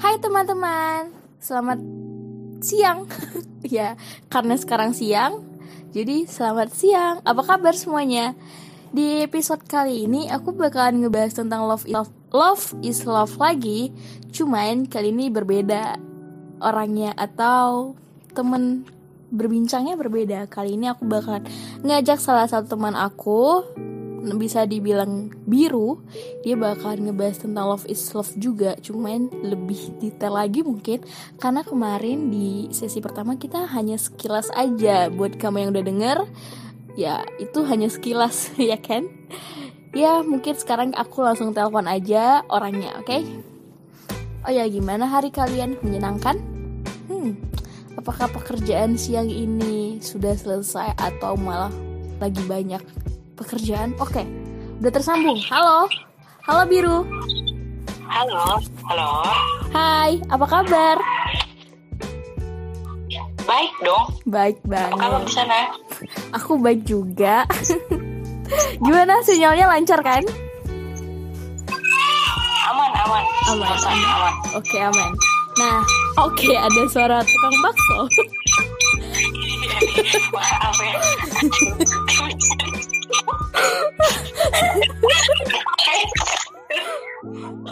Hai teman-teman, selamat siang. ya, karena sekarang siang, jadi selamat siang. Apa kabar semuanya? Di episode kali ini aku bakalan ngebahas tentang love is love, love is love lagi. Cuman kali ini berbeda orangnya atau temen berbincangnya berbeda. Kali ini aku bakalan ngajak salah satu teman aku bisa dibilang biru dia bakalan ngebahas tentang love is love juga. Cuman lebih detail lagi mungkin karena kemarin di sesi pertama kita hanya sekilas aja. Buat kamu yang udah denger ya itu hanya sekilas ya kan? Ya mungkin sekarang aku langsung telepon aja orangnya oke? Okay? oh ya gimana hari kalian? Menyenangkan? Hmm apakah pekerjaan siang ini sudah selesai atau malah lagi banyak pekerjaan. Oke, udah tersambung. Halo, halo Biru. Halo, halo. Hai, apa kabar? Baik dong. Baik banget. Apa kabar di sana? Aku baik juga. Gimana sinyalnya lancar kan? Aman, aman. Aman, aman. aman. Oke, aman. Nah, oke ada suara tukang bakso.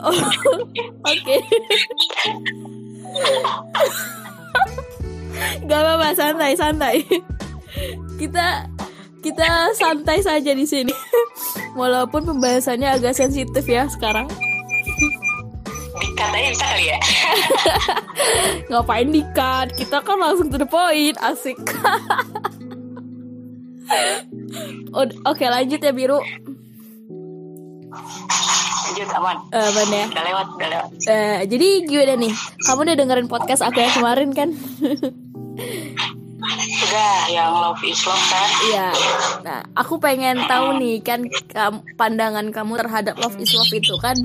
Oh, Oke. Gak apa-apa, santai, santai. Kita kita santai saja di sini. Walaupun pembahasannya agak sensitif ya sekarang. Dikat aja bisa kali ya. Ngapain dikat? Kita kan langsung to the point, asik. Od- Oke, lanjut ya Biru. Lanjut aman. Eh, aman ya. Udah lewat, udah lewat. Eh, jadi gimana nih? Kamu udah dengerin podcast aku yang kemarin kan? Udah, yang love is love kan. Iya. Nah, aku pengen tahu nih kan pandangan kamu terhadap love is love itu kan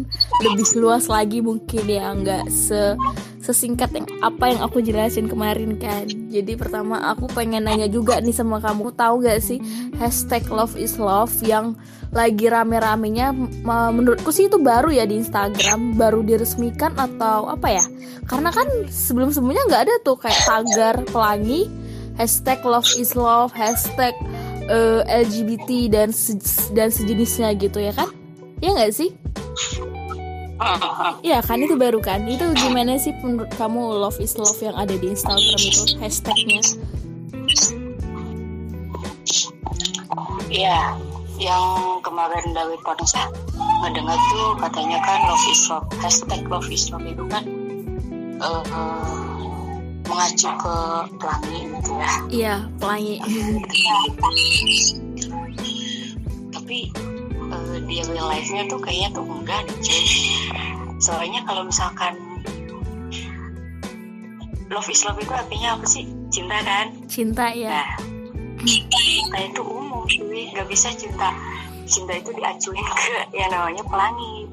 lebih luas lagi mungkin ya, nggak se sesingkat yang apa yang aku jelasin kemarin kan. Jadi pertama aku pengen nanya juga nih sama kamu, tahu gak sih hashtag love is love yang lagi rame-ramenya ma- menurutku sih itu baru ya di Instagram, baru diresmikan atau apa ya? Karena kan sebelum-sebelumnya nggak ada tuh kayak tagar pelangi hashtag love is love, hashtag eh, LGBT dan se- dan sejenisnya gitu ya kan? Iya nggak sih? Iya kan itu baru kan? Itu gimana sih menurut kamu love is love yang ada di Instagram itu hashtagnya? Iya, yang kemarin dari Ponsa ngedengar tuh katanya kan love is love. Hashtag love is love itu kan eh, eh, mengacu ke pelangi gitu ya. Iya pelangi. tapi eh, di real life-nya tuh kayaknya tuh enggak deh cuy. Soalnya kalau misalkan love is love itu artinya apa sih? Cinta kan? Cinta ya. nah cinta itu umum cuy. Nggak bisa cinta. Cinta itu diacuin ke yang namanya pelangi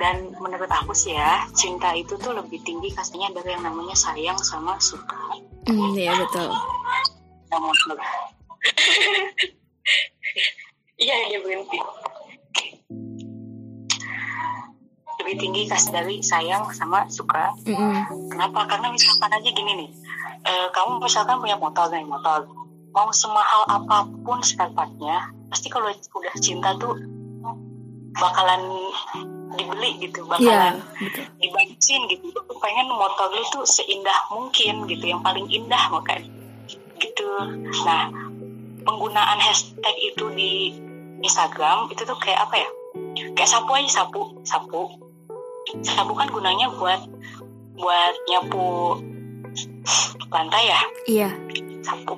dan menurut aku sih ya cinta itu tuh lebih tinggi kasihnya dari yang namanya sayang sama suka Hmm, iya betul. Iya dia berhenti. Lebih tinggi kasih dari sayang sama suka. Mm-mm. Kenapa? Karena misalkan aja gini nih, eh, kamu misalkan punya motor nih motor, mau semahal apa pun spare partnya, pasti kalau udah cinta tuh bakalan dibeli gitu, Iya bakalan betul. dibantuin gitu. Lu pengen motor lu tuh seindah mungkin gitu, yang paling indah makanya gitu. Nah, penggunaan hashtag itu di Instagram itu tuh kayak apa ya? Kayak sapu aja sapu, sapu. Sapu kan gunanya buat buat nyapu lantai ya, Iya. sapu.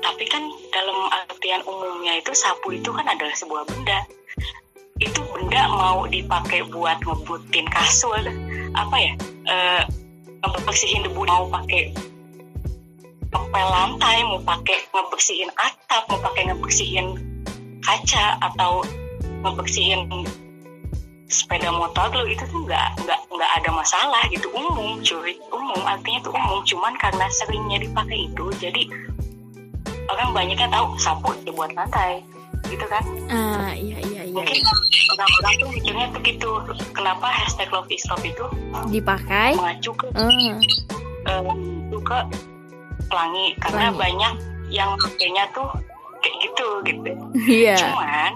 Tapi kan dalam artian umumnya itu sapu itu kan adalah sebuah benda. Itu benda mau dipakai buat ngebutin kasur, apa ya? Eh, ngebersihin debu mau pakai ngepel lantai, mau pakai ngebersihin atap, mau pakai ngebersihin kaca atau ngebersihin sepeda motor lo itu tuh nggak nggak nggak ada masalah gitu. Umum cuy. Umum artinya tuh umum. Cuman karena seringnya dipakai itu jadi orang banyaknya tahu sapu dibuat lantai gitu kan? Ah iya iya iya mungkin orang-orang tuh mikirnya tuh gitu kenapa hashtag love is love itu Dipakai? mengacu ke Eh, eh, itu ke pelangi karena Pelangi. banyak yang pakainya tuh kayak gitu gitu Iya. cuman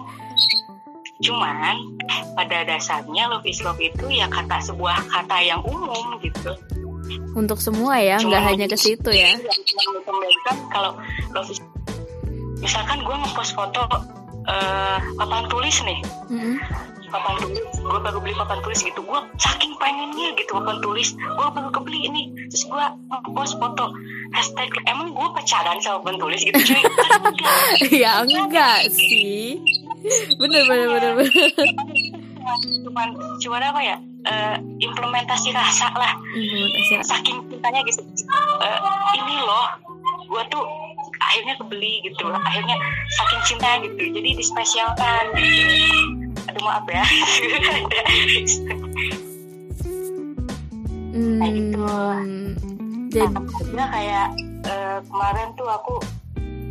cuman pada dasarnya love is love itu ya kata sebuah kata yang umum gitu Untuk semua ya, nggak hanya ke situ ya. kalau love is misalkan gue ngepost foto eh, papan tulis nih Mm-mm. papan tulis gue baru beli papan tulis gitu gue saking pengennya gitu papan tulis gue baru kebeli ini terus gue ngepost foto hashtag emang gue pacaran sama papan tulis gitu cuy kan enggak ya enggak sih. Bener bener bener. bener. cuman cuman apa ya eh, implementasi rasa lah Implementasi. saking cintanya gitu Eh, ini loh gue tuh akhirnya kebeli gitu. Akhirnya saking cinta gitu. Jadi dispesialkan. Gitu aduh maaf ya. Kayak gitu. Jadi, Nah, kayak eh, kemarin tuh aku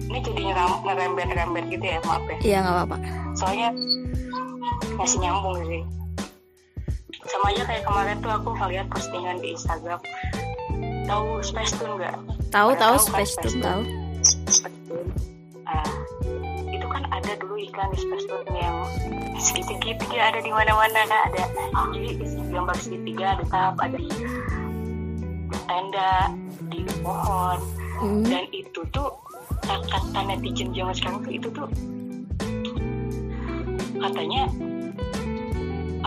ini jadi ngerembet-rembet gitu ya maaf ya. Ya nggak apa-apa. soalnya masih nyambung sih. Sama aja kayak kemarin tuh aku ngeliat postingan di Instagram. Tahu Space Tune nggak? Tahu tahu kan space Space Tune? tahu. Ah, itu kan ada dulu iklan di yang segitiga ada di mana-mana ada jadi gambar segitiga ada tahap ada di tenda di pohon Hmm. dan itu tuh kata netizen zaman sekarang tuh itu tuh katanya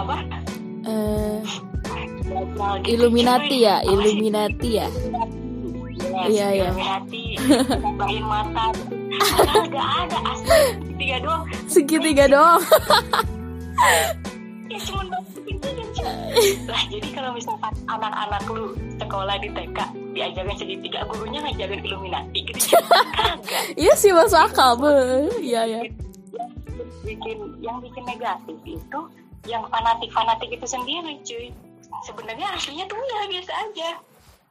apa gitu, Illuminati ya? Illuminati ya. Yes, Iya, iya. Illuminati nambahin mata. Padahal gak ada. Asli tiga doang. Segitiga doang. ya cuma lah jadi kalau misalkan anak-anak lu sekolah di TK diajarin segitiga gurunya ngajarin Illuminati gitu. Iya sih masuk akal. Iya ya. bikin yang bikin negatif itu yang fanatik-fanatik itu sendiri cuy. Sebenarnya aslinya tuh ya biasa aja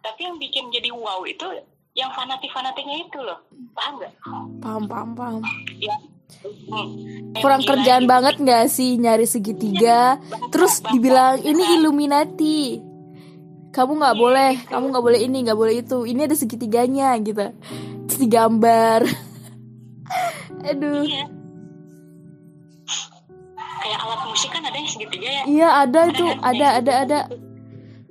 tapi yang bikin jadi wow itu yang fanatik-fanatiknya itu loh paham nggak Paham paham paham. ya hmm. Kurang gila kerjaan gitu. banget nggak sih nyari segitiga? Terus dibilang ini Illuminati. Kamu nggak boleh, kamu nggak boleh ini, nggak boleh itu. Ini ada segitiganya gitu. Terus digambar. Aduh. Iya. kayak alat musik kan ada yang segitiga ya Iya ada itu, kan? ada ada ada.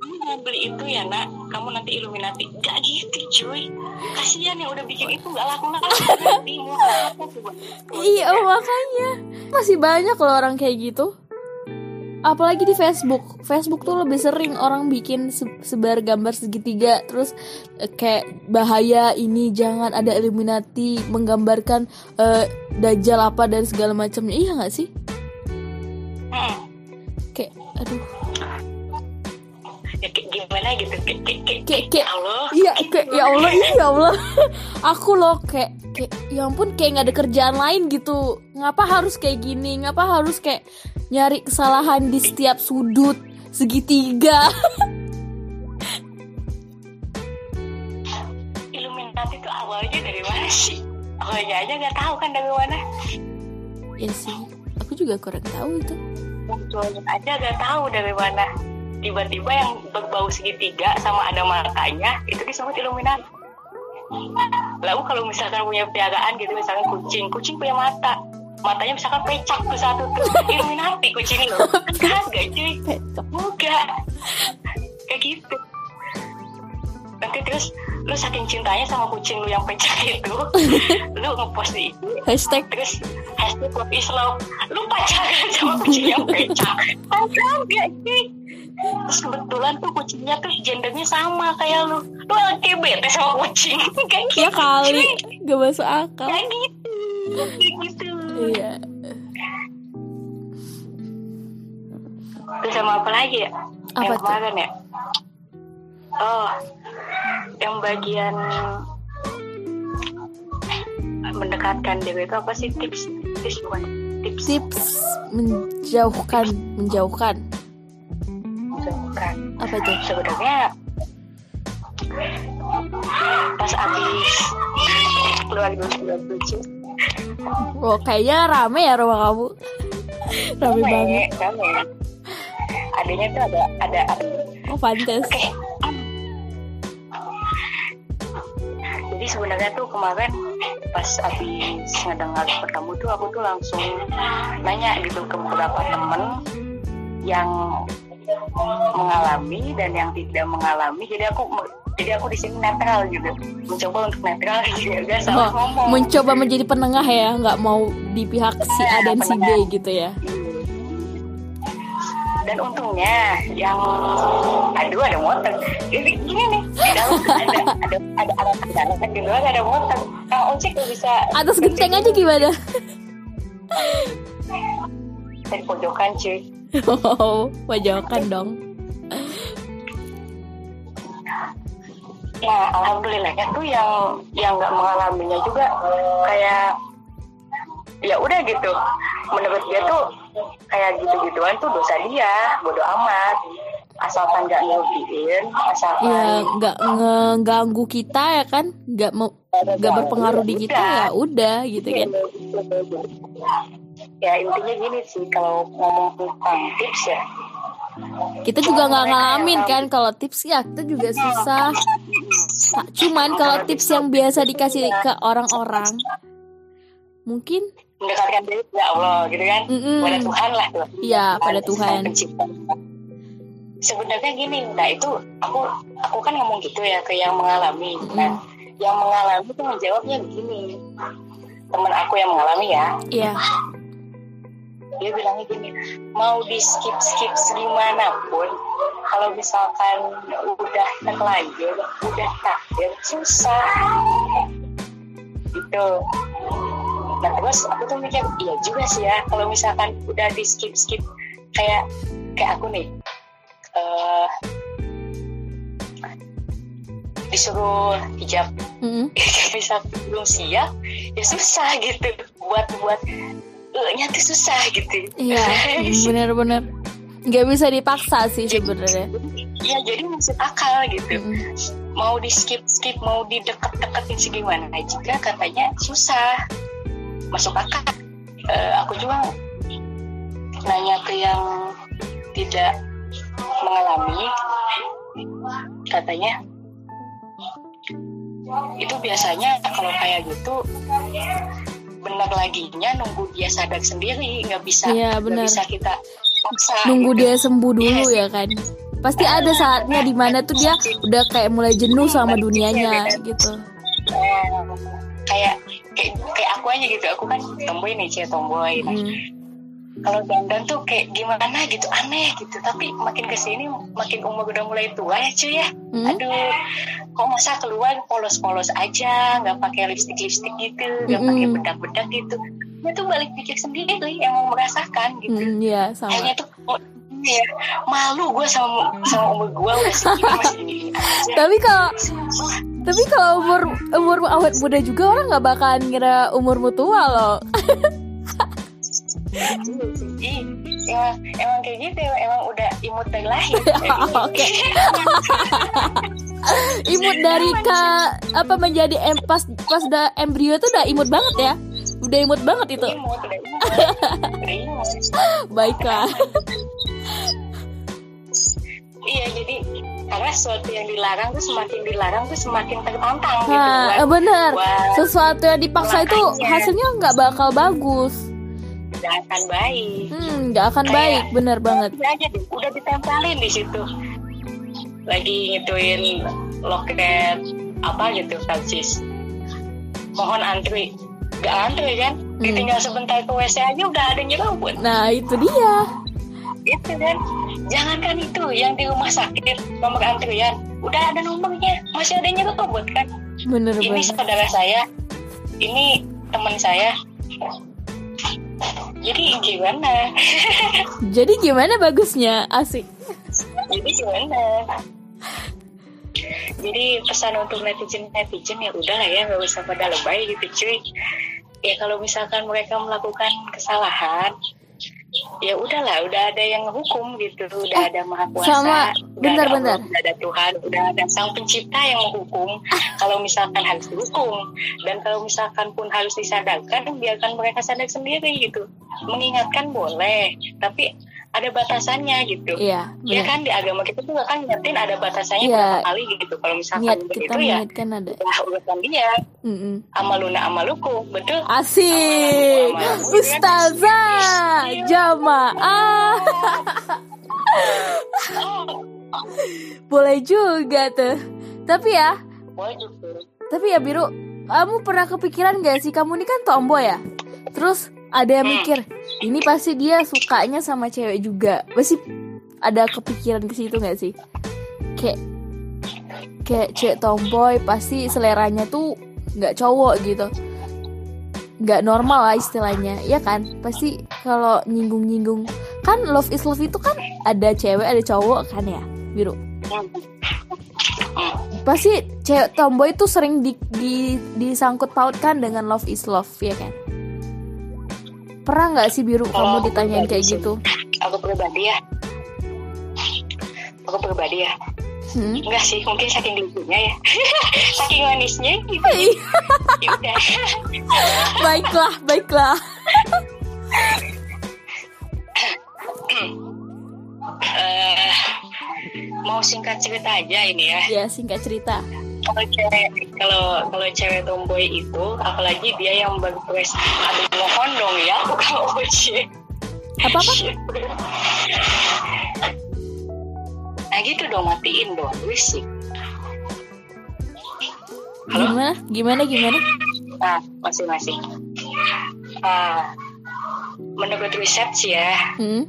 kamu mau beli itu ya nak kamu nanti Illuminati. Gak gitu cuy. Kasihan yang udah bikin itu gak laku laku nanti mau apa coba Iya makanya. Masih banyak loh orang kayak gitu. Apalagi di Facebook, Facebook tuh lebih sering orang bikin se- sebar gambar segitiga, terus eh, kayak bahaya ini jangan ada Illuminati menggambarkan eh, dajjal apa dan segala macamnya. Iya nggak sih? Kayak aduh, gimana gitu kayak kayak kayak, Kayak- kayak- Allah iya kayak ya Allah, iya ya Allah. Aku loh kayak kayak ya ampun kayak nggak ada kerjaan lain gitu. Ngapa harus kayak gini? Ngapa harus kayak nyari kesalahan di setiap sudut segitiga? Illuminati itu awalnya dari mana sih awalnya aja nggak tahu kan dari mana Ya sih, aku juga kurang tahu itu. munculnya aja nggak tahu dari mana tiba-tiba yang berbau segitiga sama ada matanya itu disebut Illuminati lalu kalau misalkan punya peliharaan gitu misalkan kucing kucing punya mata. Matanya misalkan pecak tuh satu tuh. Illuminati kucing lo kagak cuy. Enggak. Kayak gitu nanti terus lu saking cintanya sama kucing lu yang pecah itu lu ngepost di Hashtag. Terus hashtag love is love. Lu pacaran sama kucing yang pecah. Enggak sih? Terus kebetulan tuh kucingnya tuh gendernya sama kayak lu. Lu LGBT sama kucing. Kayak gitu. ya kali gak masuk akal. kayak gitu. Kayak gitu. Iya. terus sama apa lagi ya? Apa yang kemarin ya? Oh yang bagian mendekatkan diri itu apa sih tips tips bukan tips Tips menjauhkan, menjauhkan. bukan Apa itu? sebenarnya pas abis keluar keluar lucu Oh, kayaknya rame ya rumah kamu. Rame banget. rame adanya tuh ada ada Oh pantes. oke jadi sebenarnya tuh kemarin pas habis ngedengar ketemu tuh aku tuh langsung nanya gitu ke beberapa temen yang mengalami dan yang tidak mengalami. Jadi aku jadi aku di sini netral gitu. Mencoba untuk netral gitu gak salah Oh, ngomong. mencoba menjadi penengah ya, nggak mau di pihak si A dan si B gitu ya. Dan untungnya yang aduh ada motor. Jadi gini nih di dalam ada ada ada alat kendaraan di luar ada motor. Kang ojek tuh bisa Atas genteng aja gimana? dari pojokan cuy. Oh, pojokan dong. nah alhamdulillahnya tuh yang yang nggak mengalaminya juga kayak ya udah gitu. Menurut dia tuh kayak gitu-gituan tuh dosa dia bodoh amat asalkan nggak ngerugiin asalkan Ya nggak ngeganggu kita ya kan, nggak mau nggak berpengaruh di kita ya udah gitu kan. ya intinya gini sih kalau ngomong tentang tips ya Kita juga nggak ngalamin kan kalau tips ya kita juga susah. Nah, Cuman kalau tips yang biasa dikasih ke orang-orang, mungkin mendekatkan diri ya Allah gitu kan? Mm-mm. pada Tuhan lah tuh. Iya, pada Tuhan. sebenarnya gini nah itu aku aku kan ngomong gitu ya ke yang mengalami nah yang mengalami tuh menjawabnya begini. Temen aku yang mengalami ya. Iya, dia bilangnya gini mau di skip skip gimana pun kalau misalkan udah terlanjur udah takdir susah. Gitu nah terus aku tuh mikir iya juga sih ya kalau misalkan udah di skip skip kayak kayak aku nih eh disuruh hijab Mm-mm. bisa belum siap ya susah gitu buat buat nya tuh susah gitu iya, benar-benar nggak bisa dipaksa sih sebenarnya. ya jadi maksud akal gitu Mm-mm. mau di skip skip mau di deket deketin segimana juga katanya susah masuk akal Eh, aku juga nanya ke yang tidak mengalami katanya itu biasanya kalau kayak gitu benar laginya nunggu dia sadar sendiri nggak bisa Iya, benar. bisa kita paksa Nunggu gitu. dia sembuh dulu ya kan. Pasti ada saatnya di mana tuh dia udah kayak mulai jenuh sama dunianya gitu. Eh, kayak kayak kayak aku aja gitu aku kan tomboy nih cewek tomboy Nah, Mm. kalau dandan tuh kayak gimana gitu aneh gitu tapi makin ke sini makin umur udah mulai tua ya cuy ya Mm. aduh kok masa keluar polos-polos aja nggak pakai lipstick lipstick gitu nggak pakai Mm-mm. bedak-bedak gitu dia tuh balik pikir sendiri emang merasakan gitu Mm, Iya sama. kayaknya tuh oh, iya, malu gue sama sama umur gue udah segini masih gini Tapi kalau tapi kalau umur umur awet muda juga orang nggak bakalan ngira umurmu tua loh. Ih, emang, emang kayak gitu emang udah imut dari lahir Oke. imut dari ke apa menjadi em, pas pas udah embrio tuh udah imut banget ya. Udah imut banget itu. imut udah imut udah imut Baiklah. iya jadi karena sesuatu yang dilarang tuh semakin dilarang tuh semakin tertantang gitu Nah, buat- eh, bener. buat Sesuatu yang dipaksa itu hasilnya nggak bakal bagus. nggak akan baik Hmm, nggak akan Kayak- baik, bener banget. Udah aja deh, udah ditempelin di situ lagi ngituin loket apa gitu Francis mohon antri nggak antri kan Hmm. ditinggal sebentar ke WC aja udah ada nyerobot Nah, itu dia. itu kan jangankan itu yang di rumah sakit nomor antrian udah ada nomornya masih ada nyerobot kan Bener ini banget. saudara saya ini teman saya jadi gimana Jadi gimana bagusnya? Asik. jadi gimana jadi pesan untuk netizen netizen ya udah lah ya nggak usah pada lebay gitu cuy ya kalau misalkan mereka melakukan kesalahan ya udahlah udah ada yang hukum gitu udah ada maha kuasa sama, udah bentar, ada bentar. Allah, udah ada Tuhan udah ada sang pencipta yang menghukum. Kalau misalkan harus dihukum dan kalau misalkan pun harus disadarkan biarkan mereka sadar sendiri gitu. Mengingatkan boleh tapi ada batasannya gitu Iya, ya benar. kan di agama kita juga kan ngingetin ada batasannya Iya. berapa kali gitu kalau misalkan Niat begitu kita ya ada. udah urusan dia Mm-mm. amaluna amaluku betul Asik, Ustazah, jamaah. Boleh juga tuh. Tapi ya, boleh juga tapi ya Biru, kamu pernah kepikiran gak sih kamu ini kan tomboy ya? Terus ada yang mikir, ini pasti dia sukanya sama cewek juga. Pasti ada kepikiran ke situ gak sih? Kayak kayak cewek tomboy pasti seleranya tuh nggak cowok gitu. Nggak normal lah istilahnya, ya kan? Pasti kalau nyinggung-nyinggung kan love is love itu kan ada cewek ada cowok kan ya, Biru pasti cewek tomboy itu sering di, di disangkut pautkan dengan love is love ya kan pernah nggak sih biru Kalau kamu ditanyain kayak sih. gitu? Aku pribadi ya. Aku pribadi ya. Hmm? enggak sih mungkin saking lucunya ya. Saking manisnya gitu. Ya udah. Baiklah baiklah. Eh, mau singkat cerita aja ini ya. Ya singkat cerita kalau cewek kalau kalau cewek tomboy itu apalagi dia yang berprestasi aduh mohon dong ya bukan ojek apa apa nah gitu dong matiin dong berisik. Halo? gimana? Gimana gimana? Nah masih masih. Ah menurut riset sih ya hmm?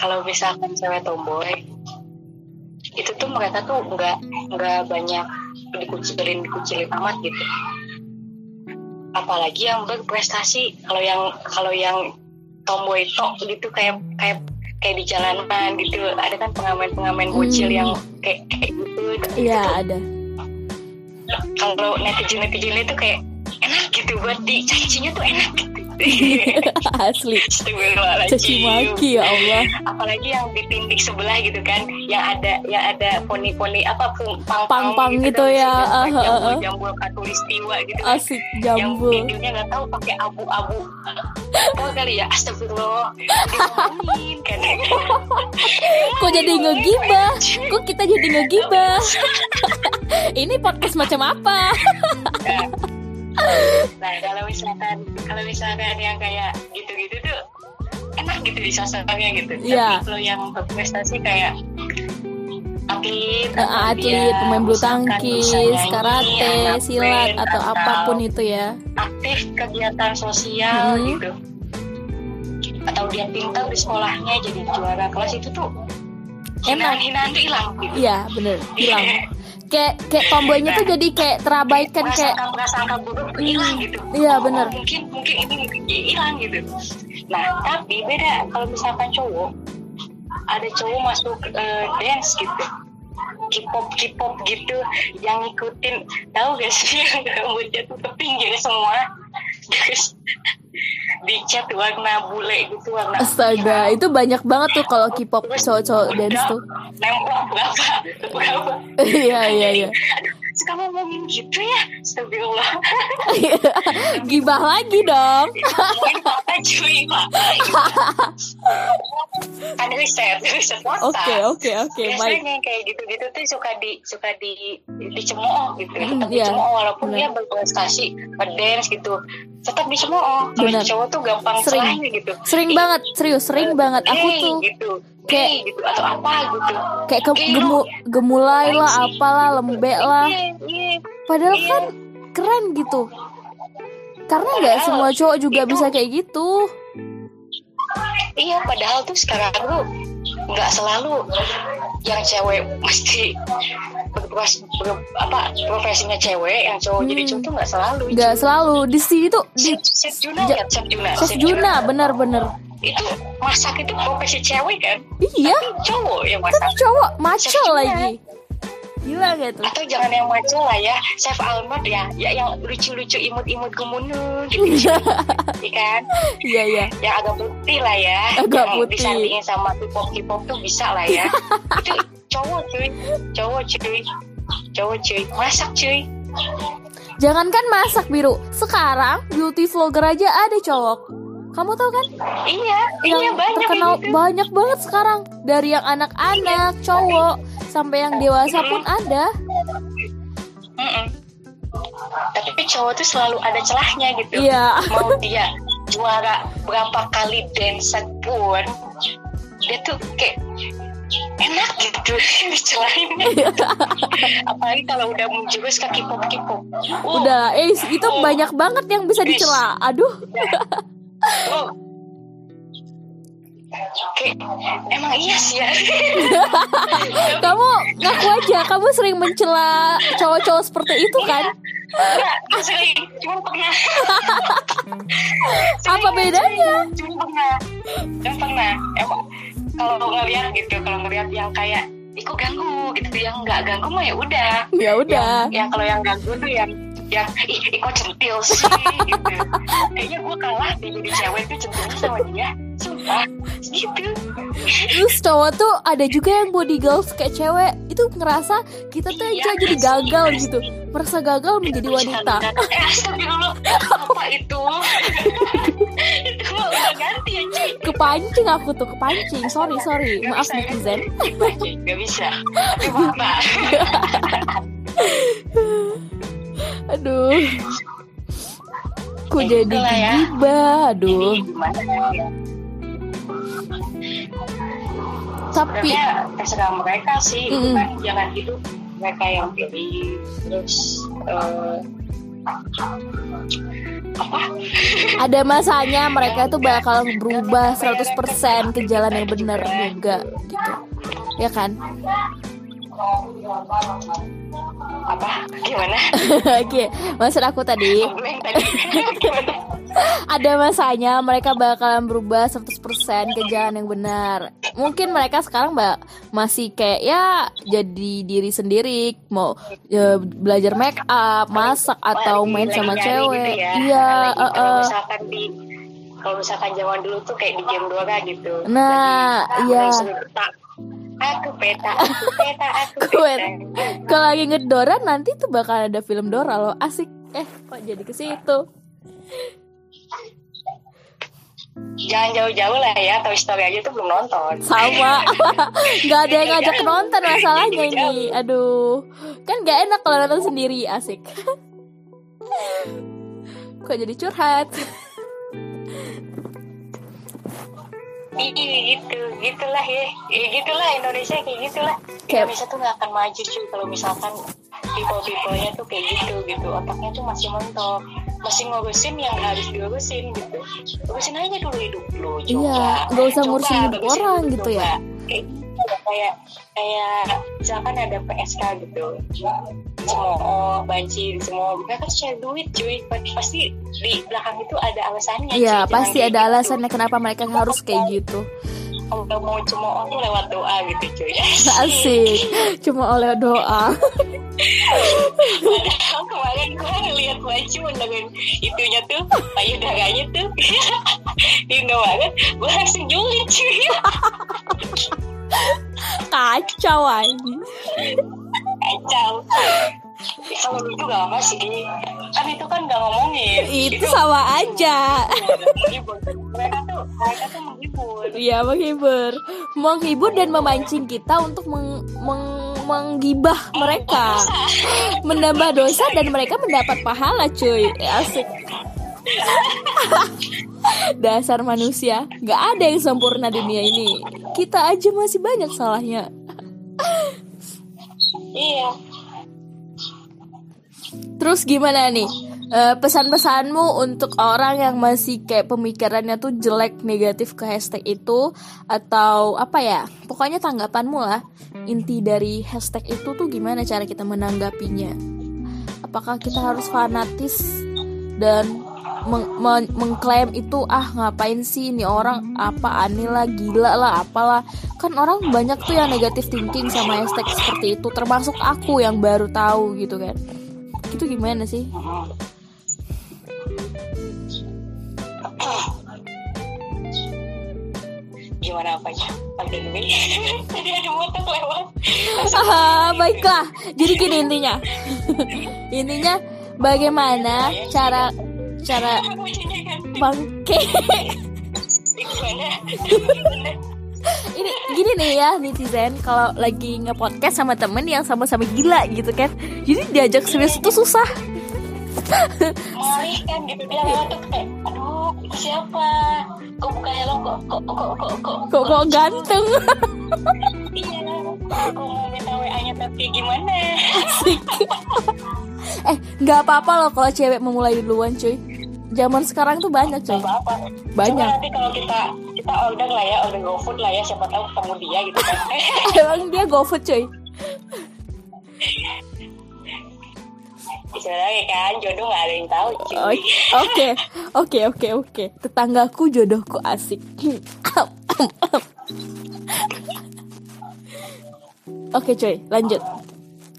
kalau misalkan cewek tomboy itu tuh mereka tuh nggak nggak banyak dikucilin dikucilin amat gitu. Apalagi yang berprestasi kalau yang kalau yang tomboy tok gitu kayak kayak kayak di jalanan gitu. Ada kan pengamen-pengamen bocil Hmm. yang kayak kayak gitu. Iya ada. Kalau netizen netizen itu kayak enak gitu buat dicacinya tuh enak gitu asli. Astagfirullahaladzim. caci maki ya Allah. Apalagi yang di tindik sebelah gitu kan yang ada yang ada poni-poni apa pang-pang Pang-pang gitu kan, ya, jambul- ah, ah, ah. jambul katulistiwa gitu kan. asik yang jambul videonya nggak tahu pakai abu-abu. Tahu kali ya? Astagfirullah. Kan. Kok jadi ngegibah? Kok kita jadi ngegibah? Ini podcast macam apa nah kalau misalkan kalau misalkan yang kayak gitu-gitu tuh enak gitu disasarnya gitu Iya. tapi kalau yang berprestasi kayak atlet atau atlet dia pemain bulu tangkis nyanyi, karate silat band, atau apa pun itu ya aktif kegiatan sosial Mhm. gitu atau dia pintar di sekolahnya jadi juara kelas itu tuh Enak. hinaan-hinaan tuh hilang gitu Iya bener hilang kayak kayak tomboynya tuh jadi kayak terabaikan kayak prasangka buruk hilang gitu. Iya, Oh, bener. mungkin mungkin ini mungkin hilang gitu. Nah tapi beda kalau misalkan cowok ada cowok masuk eh, dance gitu. K-pop K-pop gitu yang ngikutin. Tahu gak sih yang rambutnya tuh ke pinggir semua terus dicat warna bule gitu warna astaga itu banyak banget tuh kalau K-pop cowok-cowok dance tuh. nempel berapa berapa. Iya iya iya suka ngomongin gitu ya? Astagfirullah. Gibah lagi dong. Kan riset riset oke oke oke baik. biasanya yang kayak gitu-gitu tuh suka di suka di dicemooh gitu Hmm, tetap iya, dicemooh walaupun dia berprestasi ngedance gitu. Tetap dicemooh kalau cowok tuh gampang Sering. gitu. Sering banget serius sering banget. Aku tuh gitu kayak- gitu atau apa gitu kayak ke gemu, gemulai lah apalah lembek lah Iya, iya. padahal Iya. kan keren gitu karena nggak semua cowok juga itu- bisa kayak gitu Iya, padahal tuh sekarang tuh nggak selalu yang cewek mesti berpros- ber- apa profesinya cewek, yang cowok jadi Hmm. cowok tuh nggak selalu. nggak selalu di sini tuh di Chef Juna ya, Chef Juna. Chef Juna bener-bener Itu masak itu profesi cewek kan? iya. Tapi cowok yang masak. tapi cowok maco lagi. Gila gak tuh? Atau jangan yang maco lah ya, Chef Almond ya, ya yang lucu-lucu imut-imut gemunung gitu, Iya kan? iya iya. Yang agak putih lah ya. Agak yang putih. disandingin sama K-pop K-pop tuh bisa lah ya. Itu cowok cuy. Cowok cuy. Cowok cuy. Masak cuy. Jangankan masak biru. Sekarang beauty vlogger aja ada cowok Kamu tahu kan? Iya, yang iya banyak terkenal gitu. banyak banget sekarang dari yang anak-anak, cowok sampai yang dewasa pun ada. Mm-mm. Tapi cowok tuh selalu ada celahnya gitu. Iya. Mau dia juara berapa kali dance pun, dia tuh kayak enak gitu dicelahin. Apalagi kalau udah menjurus ke K-pop K-pop. Udah, eh itu banyak banget yang bisa dicela. Aduh. Uh. Kayak, emang iya sih ya. kamu ngaku aja, kamu sering mencela cowok-cowok seperti itu kan? Enggak, nggak sering, cuma pernah. Apa bedanya? Cuma pernah. Cuma pernah. Emang kalau ngeliat gitu, kalau ngeliat yang kayak Kok ganggu? Gitu. Yang nggak ganggu mah ya udah. Ya udah. yang, yang kalau yang ganggu tuh yang yang ih, kok centil sih? Gitu. Kayaknya gue kalah deh jadi cewek tuh centilnya sama dia. Sumpah. Gitu. Terus cowok tuh ada juga yang body girls kayak cewek. Itu ngerasa kita tuh aja Iya, jadi gagal gitu, merasa gagal menjadi wanita. eh astagfirullah. Apa itu ganti ya Kepancing aku tuh kepancing. Sorry sorry, Nggak maaf bisa, netizen. Gak bisa Aduh. Ku Ya jadi itulah ya. gibah. Aduh. Jadi ya Tapi Sebenarnya terserah mereka sih Mm-mm. bukan jangan hidup mereka yang pilih terus eh, apa ada masanya mereka tuh bakal berubah 100% ke jalan yang benar juga gitu. Ya kan? Apa gimana Oke, maksud aku tadi ada masanya mereka bakalan berubah 100% ke jalan yang benar. Mungkin mereka sekarang mbak masih kayak ya jadi diri sendiri, mau ya, belajar make up, masak atau main sama nyari cewek. gitu ya. Iya, kalau eh. misalkan di kalau misalkan zaman dulu tuh kayak di game Dora gitu Nah, iya. Aku peta aku peta aku peta Kalau lagi ngedora nanti tuh bakal ada film Dora loh, asik. Eh, kok jadi ke situ? jangan jauh-jauh lah ya Toy Story aja tuh belum nonton Sama, nggak ada yang ngajak nonton masalahnya ini. Aduh, kan nggak enak kalau nonton sendiri, asik. Kok jadi curhat? Iya gitu, gitulah ya, ya gitulah Indonesia kayak gitulah. Kayak- Indonesia tuh nggak akan maju cuy kalau misalkan people-people-nya tuh kayak gitu gitu, otaknya tuh masih mentok, masih ngurusin yang harus diurusin gitu. Urusin aja dulu hidup lu, coba. Iya, nggak usah ngurusin hidup orang gitu ya. Kayak kayak kayak misalkan ada PSK gitu cemooh banci semua mereka tuh cari duit cuy pasti di belakang itu ada alasannya. Iya, pasti ada gitu. alasannya kenapa mereka harus kayak gitu. kalau mau cemooh tuh lewat doa gitu cuy Asik, cuma oleh doa. Padahal kemarin gue ngeliat baju dengan itunya tuh payudaranya tuh di banget gue langsung julid cuy Kacau aja. kacau kalau itu gak apa sih kan itu kan gak ngomongin Itu sama aja. menghibur mereka tuh mereka tuh menghibur Iya, menghibur. Menghibur dan memancing kita untuk meng, meng- menggibah mereka. Menambah dosa dan mereka mendapat pahala, cuy. Asik. Dasar manusia, nggak ada yang sempurna dunia ini. Kita aja masih banyak salahnya. Iya Terus gimana nih? Eh, pesan-pesanmu untuk orang yang masih kayak pemikirannya tuh jelek negatif ke hashtag itu atau apa ya? Pokoknya tanggapanmu lah. Inti dari hashtag itu tuh gimana cara kita menanggapinya? Apakah kita harus fanatis dan meng- men- mengklaim itu ah ngapain sih ini orang? Apa aneh lah gila lah apalah. Kan orang banyak tuh yang negatif thinking sama hashtag seperti itu termasuk aku yang baru tahu gitu kan. Itu gimana sih? Gimana apanya? Pandemi. Tadi ada motor lewat. Ah baiklah. Jadi gini intinya. Intinya bagaimana cara cara gimana ini gini nih ya netizen kalau lagi nge-podcast sama temen yang sama-sama gila gitu kan. Jadi diajak serius itu susah. Molly kan gitu dia lewat tuh kayak aduh siapa? Kok buka hello kok kok kok kok kok kok kok ganteng? Iya kok mau minta wa nya tapi gimana? Eh nggak apa-apa loh kalau cewek memulai duluan cuy zaman sekarang tuh banyak cuy Gak apa-apa Banyak. Coba nanti kalau kita kita order lah ya order GoFood lah ya siapa tahu ketemu dia gitu kan. Emang dia gofood bisa lagi kan jodoh gak ada yang tahu cuy. Oke oke oke oke. Tetanggaku jodohku asik. Oke cuy lanjut.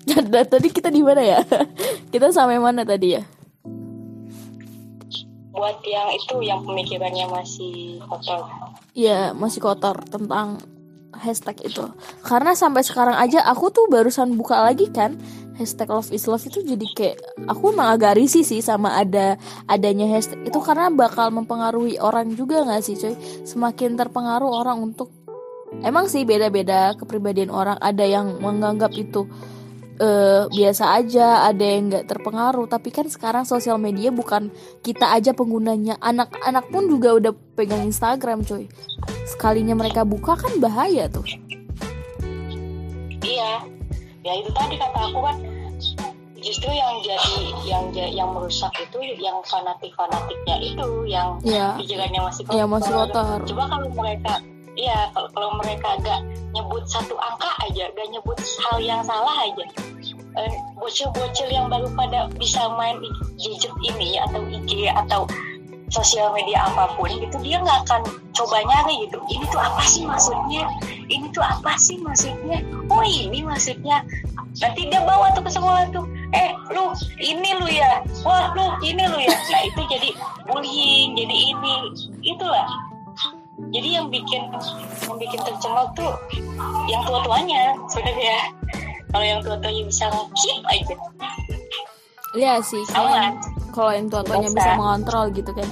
Dan tadi kita di mana ya? Kita sampai mana tadi ya buat yang itu yang pemikirannya masih kotor. Ya masih kotor tentang hashtag itu. Karena sampai sekarang aja aku tuh barusan buka lagi kan hashtag love is love itu jadi kayak aku emang agak risih sih sama ada adanya hashtag itu karena bakal mempengaruhi orang juga nggak sih coy? Semakin terpengaruh orang untuk emang sih beda-beda kepribadian orang. Ada yang menganggap itu eh, biasa aja ada yang nggak terpengaruh. Tapi kan sekarang sosial media bukan kita aja penggunanya. Anak-anak pun juga udah pegang Instagram coy. Sekalinya mereka buka kan bahaya tuh. Iya. Ya itu tadi kata aku kan justru yang jadi yang yang merusak itu yang fanatik fanatiknya itu yang ya pikirannya masih kotor. ya masih kotor. Coba kalau mereka iya kalau kalau mereka agak nyebut satu angka aja gak nyebut hal yang salah aja. Eh, bocil-bocil yang baru pada bisa main gadget ini atau IG atau sosial media apa pun gitu dia nggak akan coba nyari gitu. Ini tuh apa sih maksudnya? Ini tuh apa sih maksudnya? Oh ini maksudnya. Nanti dia bawa tuh ke sekolah tuh. Eh lu ini lu ya. Wah lu ini lu ya. Nah itu jadi bullying jadi ini. Itulah jadi yang bikin yang bikin tercemar tuh yang tua tuanya sebenarnya. Kalau yang tua tuanya bisa keep aja Iya sih kalau yang- kalau yang tua-tuanya Bisa. bisa mengontrol gitu kan.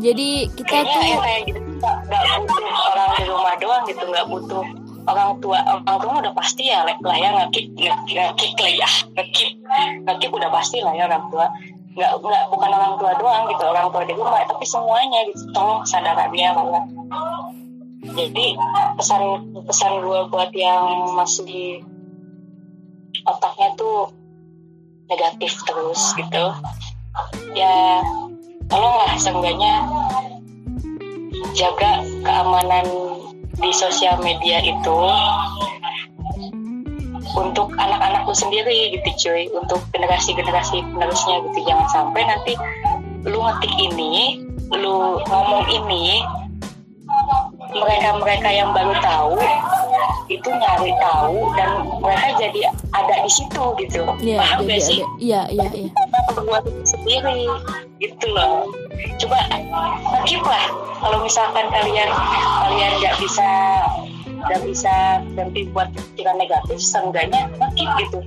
Jadi kita kayaknya tuh yang kayak gitu nggak butuh orang di rumah doang gitu nggak butuh orang tua orang tua udah pasti ya lah ya ngekik ngekik lah ya ngekik ngekik udah pasti lah ya orang tua nggak nggak bukan orang tua doang gitu orang tua di rumah tapi semuanya gitu tolong kesadarannya lah ya jadi pesan pesan gue buat yang masih otaknya tuh negatif terus gitu ya tolonglah seenggaknya jaga keamanan di sosial media itu untuk anak-anak lu sendiri gitu cuy. Untuk generasi-generasi penerusnya gitu. Jangan sampai nanti lu ngetik ini lu ngomong ini mereka-mereka yang baru tahu itu nyari tahu dan mereka jadi ada di situ gitu. Iya, paham jadi gak sih. Iya, iya, iya. itu sendiri gitu loh. Coba keep lah. Kalau misalkan kalian kalian nggak bisa nggak bisa berhenti buat pikiran negatif seenggaknya keep gitu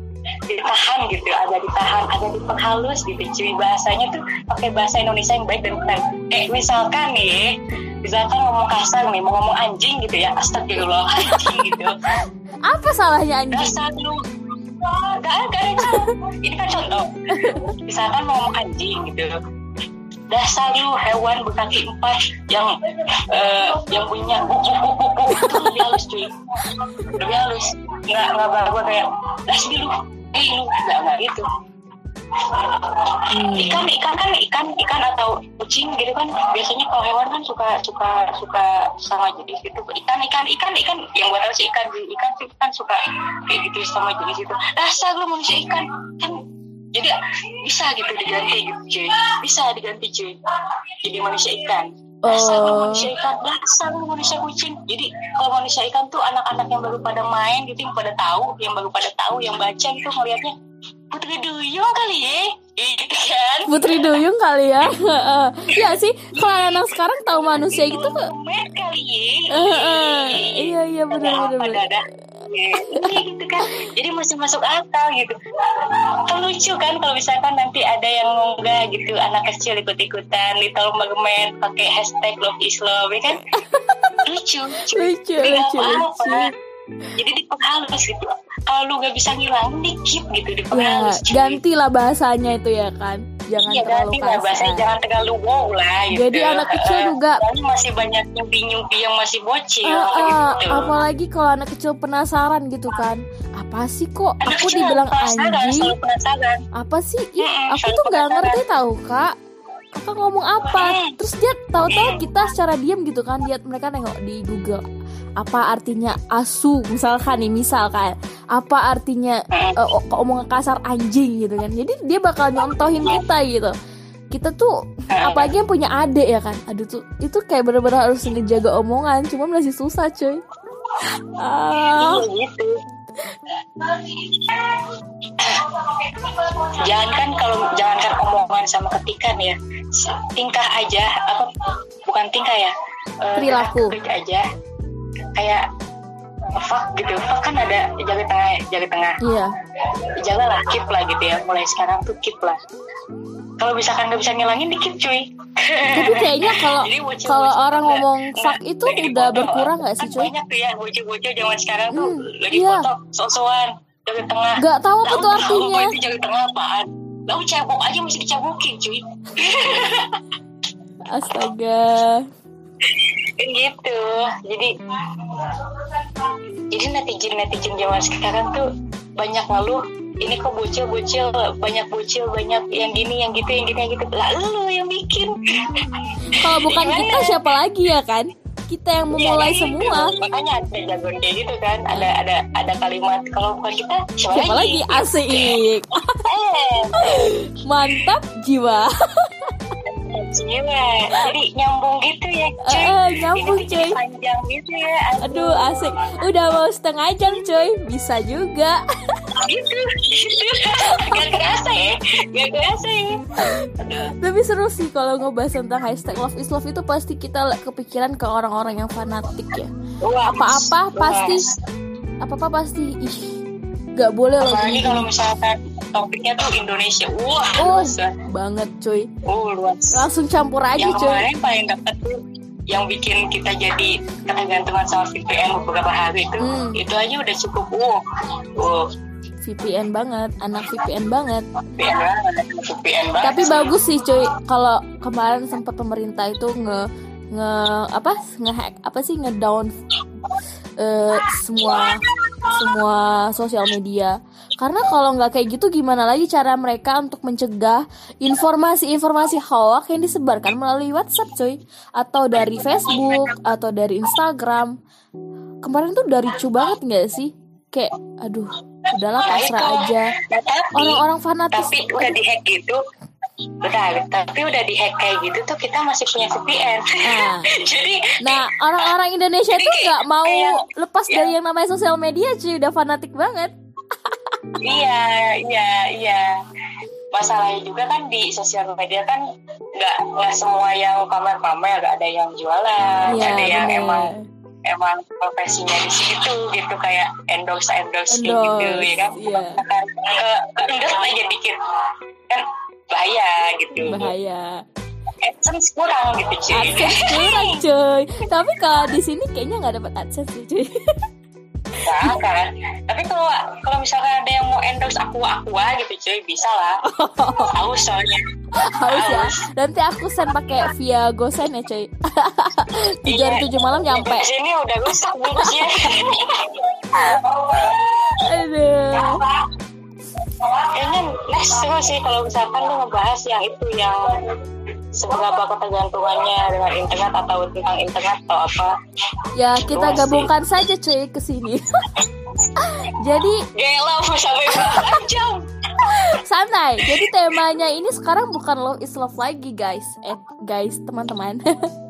ditahan gitu ada ditahan ada diperhalus gitu cuy bahasanya tuh pakai bahasa Indonesia yang baik dan benar eh misalkan nih misalkan ngomong kasar nih mau ngomong anjing gitu ya astagfirullah anjing gitu Apa salahnya anjing? dasar lu Gak, gak ada yang salah. Ini kan contoh. Misalkan mau ngomong anjing gitu. Dasar lu hewan berkaki empat yang eh, yang punya buk itu lebih halus cuy. Lebih halus. Nggak nggak baru kayak das lu. Eh lu nggak nggak gitu. Hmm. Ikan ikan kan ikan ikan atau kucing gitu kan biasanya kalau hewan kan suka suka suka sama jenis gitu ikan ikan ikan ikan yang buat tahu sih ikan ikan sih kan suka kayak gitu sama jenis itu dasar lu manusia ikan kan jadi bisa gitu diganti gitu cuy bisa diganti cuy jadi manusia ikan. Dasar Oh. manusia ikan dasar manusia kucing. Jadi kalau manusia ikan tuh anak-anak yang baru pada main gitu yang pada tahu yang baru pada tahu yang baca gitu ngeliatnya putri duyung kali ya? Gitu kan. Putri Duyung kali ya. Iya sih, kalau anak sekarang tahu manusia gitu. Mermaid kali ya? Iya iya benar benar Benar. Dada? iya gitu kan jadi masih masuk akal gitu kan lucu kan kalau misalkan nanti ada yang ngunggah gitu anak kecil ikut ikutan little mermaid pakai hashtag love is love ya kan lucu lucu lucu lucu, lucu jadi diperhalus gitu kalau lu gak bisa ngilang dikit gitu ya diperhalus cuy. gantilah bahasanya itu ya kan jangan Iya terlalu lah bahasanya kasar. jangan terlalu wow lah gitu. Jadi anak kecil Eh, juga- soalnya masih banyak nyubi-nyubi yang masih bocil Ah, ah, gitu. apalagi kalau anak kecil penasaran gitu kan. Apa sih kok Anak aku dibilang penasaran, anjing? penasaran. apa sih? Ih, Mm-mm, aku tuh nggak ngerti tahu kak. Kakak ngomong apa? Terus dia tahu-tahu kita secara diam gitu kan lihat mereka nengok di Google apa artinya asu? Misalkan nih misalkan. Apa artinya o- omongan kasar anjing gitu kan. Jadi dia bakal nyontohin kita gitu. Kita tuh apalagi yang punya adik ya kan. Aduh tuh itu kayak bener-bener harus ngejaga omongan. Cuma masih susah cuy. Ah. Iya gitu. Jangankan kalau jangankan omongan sama ketikan ya, tingkah aja apa bukan tingkah ya, eh, Perilaku. aja kayak fuck gitu, fuck kan ada jaga tengah jaga tengah, iya. Jagalah keep lah gitu ya, mulai sekarang tuh keep lah. Kalau misalkan nggak bisa ngilangin dikit cuy. tapi kayaknya kalau kalau tuh orang ngomong fuck itu udah dipoto. berkurang nggak sih Kan cuy? banyak tuh ya bocil-bocil zaman sekarang tuh Hmm, lagi iya. foto sok-sokan jaga tengah. Nggak tahu apa tuh artinya. itu jaga tengah apaan? Lalu cebok aja masih dicabokin cuy. Astaga Kan gitu. Jadi Jadi netizen-netizen zaman sekarang tuh Banyak ngeluh Ini kok bocil-bocil Banyak bocil Banyak yang gini Yang gitu Yang gini Yang gitu. Lah lu yang bikin. Kalau bukan Gimana? kita siapa lagi ya kan? Kita yang Iya, memulai gitu. semua. Makanya ada jagoan kayak gitu kan? Ada ada ada kalimat Kalau bukan kita Siapa, siapa lagi? asik. Eh, mantap jiwa Jiwa. Jadi nyambung gitu ya cuy. Eh, eh, nyambung, Ini cuy. panjang gitu ya aduh. Asik. Udah mau setengah jam cuy. Bisa juga. Gitu. Gitu gak kerasa ya gak kerasa ya. Tapi seru sih kalau ngebahas tentang hashtag love is love itu pasti kita kepikiran ke orang-orang yang fanatik ya. Apa-apa pasti apa-apa pasti ih nggak boleh loh apalagi kalau misalkan topiknya tuh Indonesia. Wah oh luas banget. cuy. Oh luas. Langsung campur aja yang cuy. kemarin paling deket tuh yang bikin kita jadi ketergantungan sama VPN beberapa hari itu Hmm. itu aja udah cukup. Wow wow VPN banget anak VPN banget. VPN banget VPN banget tapi bagus sih cuy. Kalau kemarin sempat pemerintah itu nge nge apa ngehack apa sih ngedown eh, semua semua sosial media. Karena kalau nggak kayak gitu gimana lagi cara mereka untuk mencegah informasi-informasi hoax yang disebarkan melalui WhatsApp cuy atau dari Facebook atau dari Instagram. Kemarin tuh dari cu banget nggak sih? Kayak aduh udahlah pasrah aja. Orang-orang fanatis. tapi udah dihack gitu Bentar, tapi udah dihack kayak gitu tuh kita masih punya VPN Nah. jadi Nah, orang-orang Indonesia tuh kayak- nggak mau kayak- lepas ya. dari yang namanya sosial media, cuy. Udah fanatik banget. iya iya iya masalahnya juga kan di sosial media kan nggak nggak semua yang pamer-pamer ada yang jualan Iya, ada yang bener. emang emang profesinya di situ gitu kayak endorse endorse kayak gitu Endorse, ya kan iya. ke, ke endorse aja dikit kan bahaya gitu Bahaya. AdSense kurang gitu cuy AdSense kurang, cuy. Tapi kalau di sini kayaknya nggak dapat AdSense cuy. Nah, kan. Tapi kalau kalau misalkan ada yang mau endorse aqua aqua gitu cuy bisa lah. Haus soalnya. Haus ya. Nanti aku send pakai via GoSend ya, cuy. Tiga hari tujuh malam nyampe. Di sini udah rusak bungkusnya. Aduh. Kayaknya next seru sih kalau misalkan lu ngebahas yang itu yang seberapa ketergantungannya dengan internet atau tentang internet atau apa. Ya, kita Luas sih. gabungkan saja, cuy, ke sini. Jadi Gila sampai jam. santai. Jadi temanya ini sekarang bukan love is love lagi, guys. Eh, guys, teman-teman.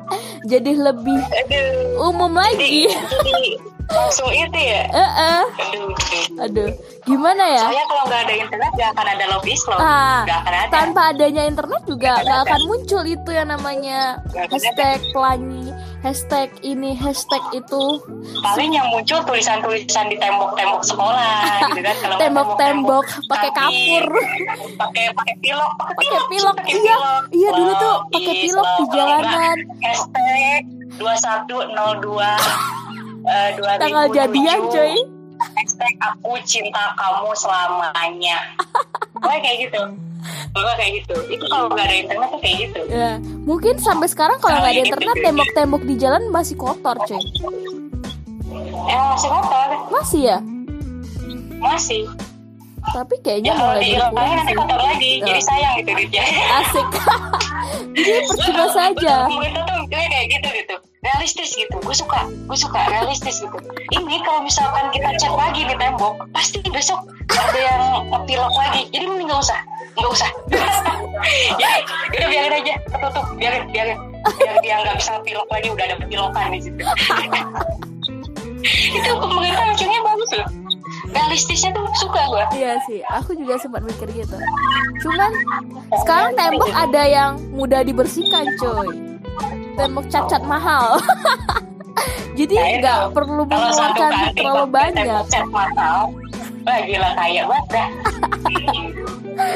Jadi lebih Aduh. umum lagi. Jadi langsung itu ya. Eh, eh. Aduh. Aduh, gimana ya? Soalnya kalau nggak ada internet nggak akan ada love is love. Ah, Nggak akan ada. tanpa adanya internet juga nggak akan muncul itu yang namanya akan hashtag pelangi hashtag ini hashtag itu. Paling yang muncul tulisan-tulisan di tembok-tembok sekolah gitu kan. Kalau tembok-tembok pakai kapur. pakai pakai pilok pakai pilok iya. iya dulu tuh pakai pilok di jalanan. Hashtag dua satu nol dua eh, tanggal jadian coy. Hashtag aku cinta kamu selamanya. Pokoknya kayak gitu Pokoknya kayak gitu. Itu kalau nggak ada internet tuh kayak gitu. Ya mungkin sampai sekarang kalau nggak ada internet tembok-tembok di jalan masih kotor coy emang masih kotor. Masih ya? Masih. Tapi kayaknya ya kalau mulai berkurang nanti kotor lagi. Ya. jadi sayang gitu asik. Jadi percuma saja. Itu tuh kayak gitu gitu realistis gitu. Gue suka gue suka realistis gitu. Ini kalau misalkan kita cek lagi di tembok pasti besok ada yang ngepilok lagi. Jadi mending nggak usah nggak usah. Jadi udah biarin aja ketutup biarin biarin. Biar dia nggak bisa ngepilok lagi udah ada pilokan di situ. Itu pemerintah mikirnya bagus loh. Realistisnya tuh suka gue Iya sih, aku juga sempat mikir gitu. Cuman sekarang tembok ada yang mudah dibersihkan, coy. Tembok cacat mahal. Jadi Nah, itu. nggak perlu mengeluarkan terlalu banyak. tembok cat mahal wah gila kaya banget dah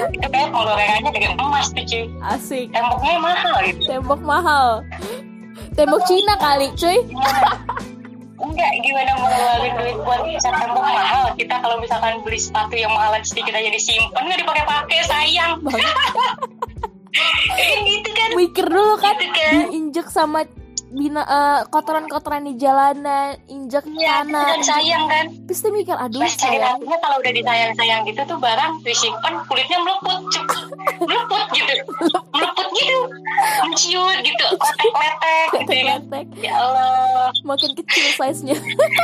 itu kayak penggorengannya dengan emas tuh cuy Asik. temboknya mahal gitu Tembok mahal. Tembok Cina kali, coy. enggak gimana mau ngeluarin duit buat cat tembok mahal kita kalau misalkan beli sepatu yang mahalan sedikit aja disimpan nggak dipakai-pakai sayang Gitu kan Mikir dulu kan, Gitu kan. diinjek sama bina eh, kotoran-kotoran di jalanan, injek itu tanah. kan sayang kan Pasti mikir, aduh Nah, sayang. kalau udah disayang-sayang gitu tuh barang disimpan kulitnya meleput cuk. meleput gitu meleput gitu menciut gitu letek-letek gitu ya kan Letek. ya Allah Makin kecil size-nya.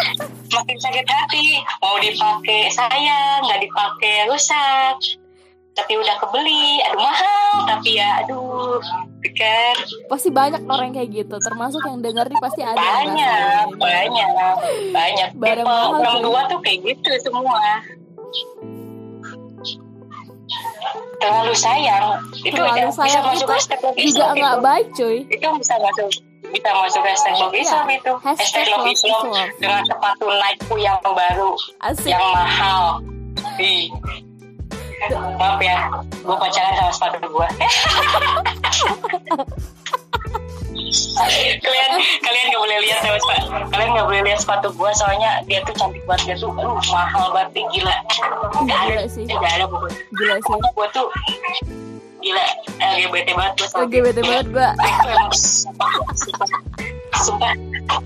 makin sakit hati mau dipakai sayang nggak dipakai rusak tapi udah kebeli aduh mahal. Tapi ya aduh kan. Pasti banyak orang kayak gitu. Termasuk yang denger nih pasti ada banyak banyak banyak. Barang mahal, cuy. dua tuh kayak gitu semua. Terlalu sayang. Itu terlalu udah bisa sayang masuk itu hashtag love juga nggak baik cuy. Itu bisa masuk bisa masuk hashtag love Iya, Islam itu. hashtag hashtag love Islam. dengan sepatu Nike yang baru asik. yang mahal. Di maaf ya gue pacaran sama sepatu gue kalian kalian nggak boleh lihat ya sepatu kalian nggak boleh lihat sepatu gue soalnya dia tuh cantik banget dia tuh aduh mahal banget gila. Nggak ada Gila sih. nggak ada pokoknya. Gila sih. Gue tuh gila LGBT banget gue sama LGBT banget sumpah, sumpah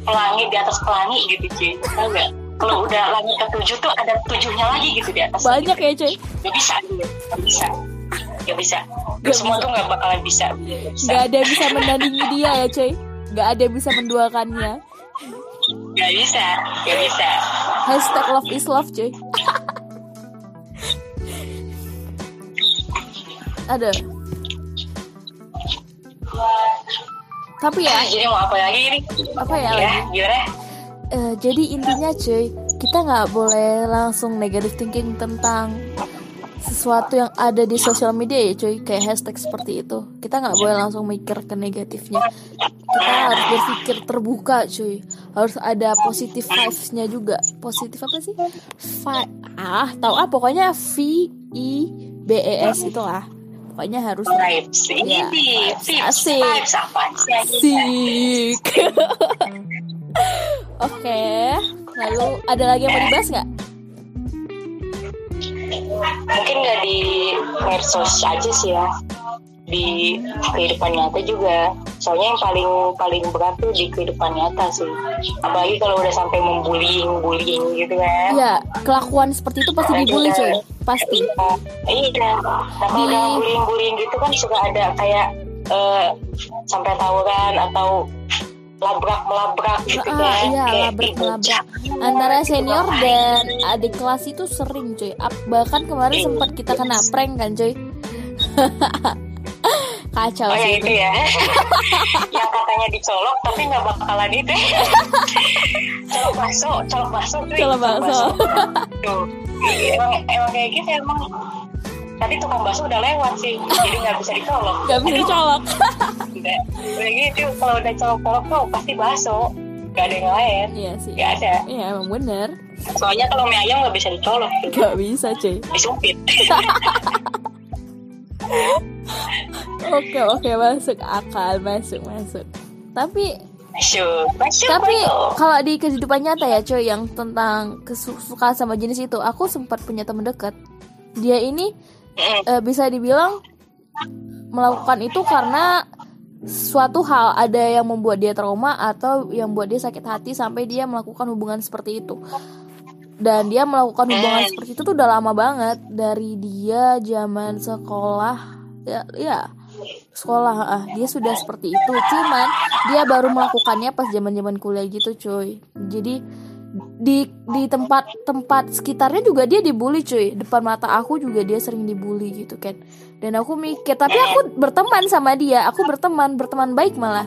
pelangi di atas pelangi gitu cuy. Tau gak kalau udah langit ketujuh tuh ada tujuhnya lagi gitu di atas banyak ya cuy gak bisa gitu. gak bisa gak bisa Gak semua bisa. tuh gak bakalan bisa Gak bisa. nggak ada yang bisa menandingi dia ya cuy nggak ada yang bisa menduakannya Gak bisa, gak bisa. hashtag love is love cuy ada tapi ya jadi mau apa lagi ini? apa ya Ya, lagi gimana? Eh, jadi intinya cuy kita nggak boleh langsung negative thinking tentang sesuatu yang ada di sosial media ya cuy kayak hashtag seperti itu kita nggak boleh langsung mikir ke negatifnya kita harus berpikir terbuka cuy harus ada positif vibes-nya juga positif apa sih Vi- ah tahu ah pokoknya V I B E S itu lah pokoknya harus Vibes. Ini Ya, tips, vibes. Asik. vibes apa sih? Sik. Oke, lalu ada lagi yang mau dibahas nggak? Mungkin gak di medsos aja sih ya. Di kehidupan nyata juga. Soalnya yang paling paling berat tuh di kehidupan nyata sih. Apalagi kalau udah sampai membullying, bullying gitu kan. Iya, kelakuan seperti itu pasti dibully cuy, pasti. Iya. Nah kalau udah bullying-bullying gitu kan suka ada kayak eh, sampai tawuran atau labrak melabrak gitu Ah, kan. iya, Kayak, labrak melabrak. Antara senior dan adik kelas itu sering cuy. Bahkan kemarin sempat kita kena prank kan cuy. Kacau Oh ya sih itu itu. ya Yang katanya dicolok Tapi nggak bakalan itu Colok bakso Colok bakso cuy. Colok bakso. Tuh. Emang, emang kayak gitu emang tadi tukang bakso udah lewat sih jadi nggak bisa dicolok Gak bisa dicolok. udah udah gitu kalau udah colok-colok tuh pasti bakso gak ada yang lain Iya sih. gak ada Iya emang bener. soalnya kalau mie ayam nggak bisa dicolok tuh Gak bisa cuy. disumpit Oke oke masuk akal masuk masuk. Tapi masuk masuk tapi kalau di kehidupan nyata ya cuy yang tentang kesukaan sama jenis itu aku sempat punya teman dekat. Dia ini Eh, bisa dibilang melakukan itu karena suatu hal ada yang membuat dia trauma atau yang membuat dia sakit hati sampai dia melakukan hubungan seperti itu. Dan dia melakukan hubungan seperti itu tuh udah lama banget dari dia zaman sekolah ya ya sekolah ah dia sudah seperti itu. Cuman dia baru melakukannya pas zaman zaman kuliah gitu cuy. Jadi di di tempat tempat sekitarnya juga dia dibully cuy. Depan mata aku juga dia sering dibully gitu kan dan aku mikir tapi aku berteman sama dia. Aku berteman berteman baik malah.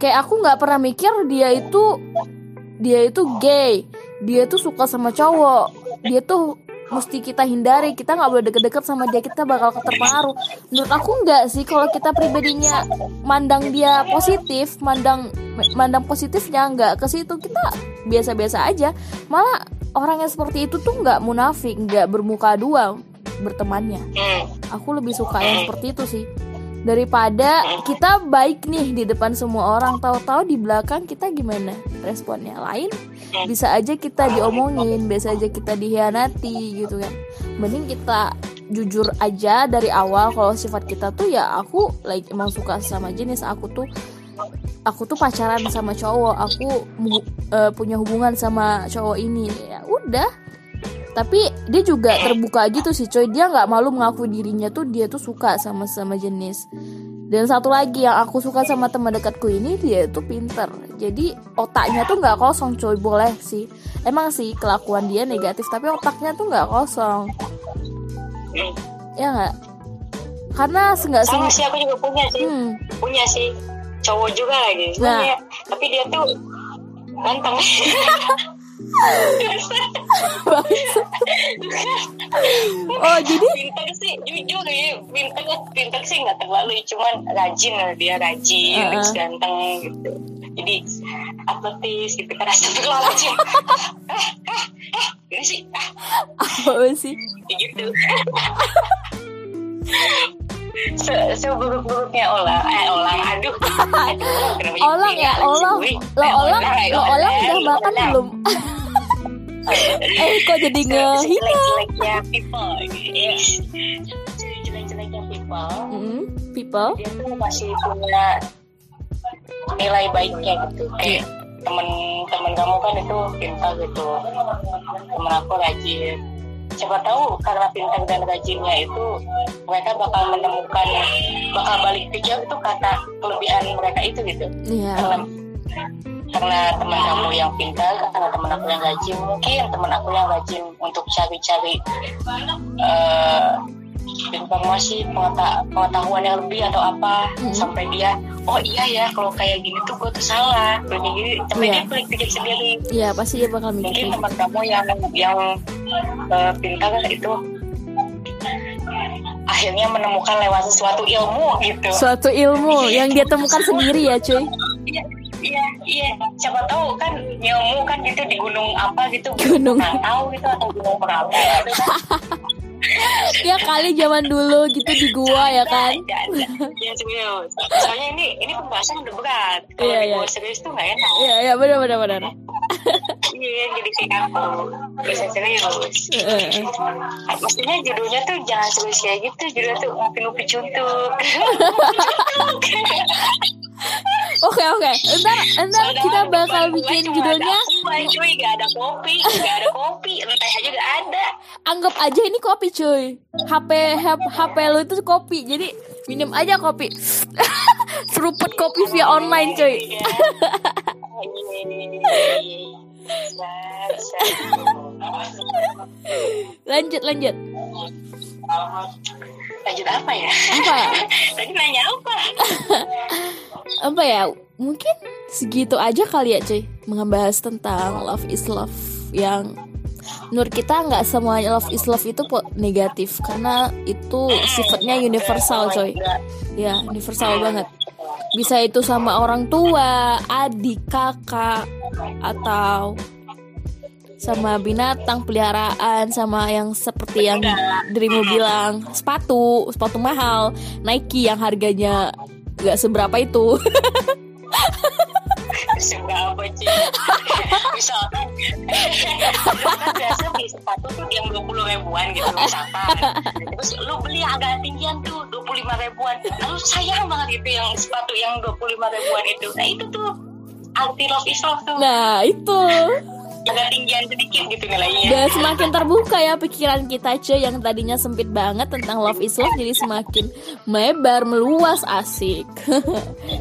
Kayak aku nggak pernah mikir dia itu dia itu gay. Dia tuh suka sama cowok. Dia tuh mesti kita hindari. Kita nggak boleh deket-deket sama dia. Kita bakal terpengaruh. Menurut aku nggak sih kalau kita pribadinya mandang dia positif mandang mandang positifnya nggak ke situ kita biasa-biasa aja. Malah orang yang seperti itu tuh nggak munafik nggak bermuka dua bertemannya. Aku lebih suka yang seperti itu sih. Daripada kita baik nih di depan semua orang. Tahu-tahu di belakang kita gimana? Responnya lain bisa aja kita diomongin bisa aja kita dihianati gitu kan. Mending kita jujur aja dari awal kalau sifat kita tuh ya aku like emang suka sama jenis. Aku tuh aku tuh pacaran sama cowok. Aku eh, punya hubungan sama cowok ini. Ya udah tapi dia juga terbuka gitu sih coy. Dia nggak malu mengaku dirinya tuh dia tuh suka sama sama jenis. Dan satu lagi yang aku suka sama teman dekatku ini dia tuh pinter. Jadi otaknya tuh nggak kosong coy. Boleh sih. Emang sih kelakuan dia negatif tapi otaknya tuh nggak kosong. Ya nggak? Karena seenggak sama sih aku juga punya sih. Hmm, punya sih. Cowok juga lagi. Nah. punya tapi dia tuh ganteng oh jadi pintar sih jujur ya pintar pintar sih nggak terlalu cuman rajin lah dia rajin Uh-uh. terus ganteng gitu. Jadi atletis gitu kan astagfirullahaladzim ah, ah, ah, ini sih? Apa sih? Gitu se seburuk-buruknya olang eh olang aduh. Begini ya gue? lo Eh, olang lo olang udah makan belum? Eh kok jadi ngehina jelek-jeleknya people. Yes jelek-jeleknya people. Mm, people. Dia tuh masih punya nilai baiknya gitu. Kayak temen-temen kamu kan itu pintar gitu. Temen aku rajin siapa tahu karena pintar dan rajinnya itu mereka bakal menemukan bakal balik pikir itu kata kelebihan mereka itu gitu. Iya. Karena karena teman kamu yang pintar karena teman aku yang rajin mungkin teman aku yang rajin untuk cari-cari eh, informasi pengeta- pengetahuan yang lebih atau apa Mm. sampai dia oh iya ya kalau kayak gini tuh gue tuh salah gini sampai Iya. dia klik pikir sendiri iya pasti dia bakal mungkin mikir teman kamu yang yang eh, pintar itu akhirnya menemukan lewat sesuatu ilmu gitu suatu ilmu yang dia temukan sendiri ya cuy Iya, iya, iya. Siapa tahu kan ilmu kan gitu di gunung apa gitu. Gunung. Tahu gitu atau gunung Merapi. gitu kan. ya kali zaman dulu gitu di gua ya kan Ada, ada. Iya serius. Soalnya ini ini pembahasan udah berat. Kalau Iya, iya. dibawa serius tuh nggak enak. iya iya benar benar benar Iya, jadi kayak aku bisa serius. Maksudnya judulnya tuh jangan serius kayak gitu. Judulnya tuh ngopi-ngopi cuntuk. oke oke. Ntar ntar kita bakal bikin judulnya ada cuy, gak ada kopi, gak ada kopi, entah aja gak ada. anggap aja ini kopi cuy. HP HP, HP lu itu kopi. Jadi minum aja kopi. Seruput kopi via online cuy. Iya. Bisa, bisa. lanjut lanjut Lanjut apa ya? apa? Tadi nanya apa? apa ya? Mungkin segitu aja kali ya cuy. Membahas tentang love is love yang menurut kita nggak semua love is love itu negatif. Karena itu sifatnya universal coy ya universal banget. Bisa itu sama orang tua adik kakak atau sama binatang peliharaan sama yang seperti yang dirimu bilang. Sepatu sepatu mahal. Nike yang harganya nggak seberapa itu. Seberapa sih misalkan. Kan biasa beli sepatu tuh yang dua puluh ribuan gitu misalkan. Terus lu beli agak tinggian tuh dua puluh lima ribuan. Lalu sayang banget itu yang sepatu yang dua puluh lima ribuan itu. Nah itu tuh anti love is love tuh. Nah itu agak tinggian sedikit gitu nilainya. Dan semakin terbuka ya pikiran kita cuy yang tadinya sempit banget tentang love is love jadi semakin melebar meluas asik.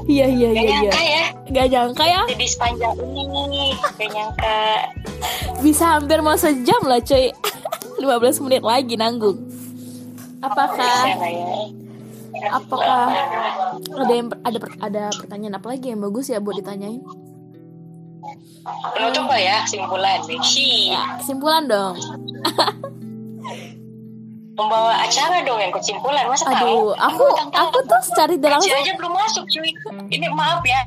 Iya iya Gak iya iya. nyangka ya. Gak nyangka ya. Jadi sepanjang ini gak nyangka. Bisa hampir mau sejam lah cuy. 15 menit lagi nanggung. Apakah ya. apakah ada yang ada ada pertanyaan apa lagi yang bagus ya buat ditanyain penutup lah ya simpulan. Nih ya kesimpulan dong. Pembawa acara dong yang kesimpulan masa aduh tahu aku aku tuh secara tidak gaji aja belum masuk cuy. Ini maaf ya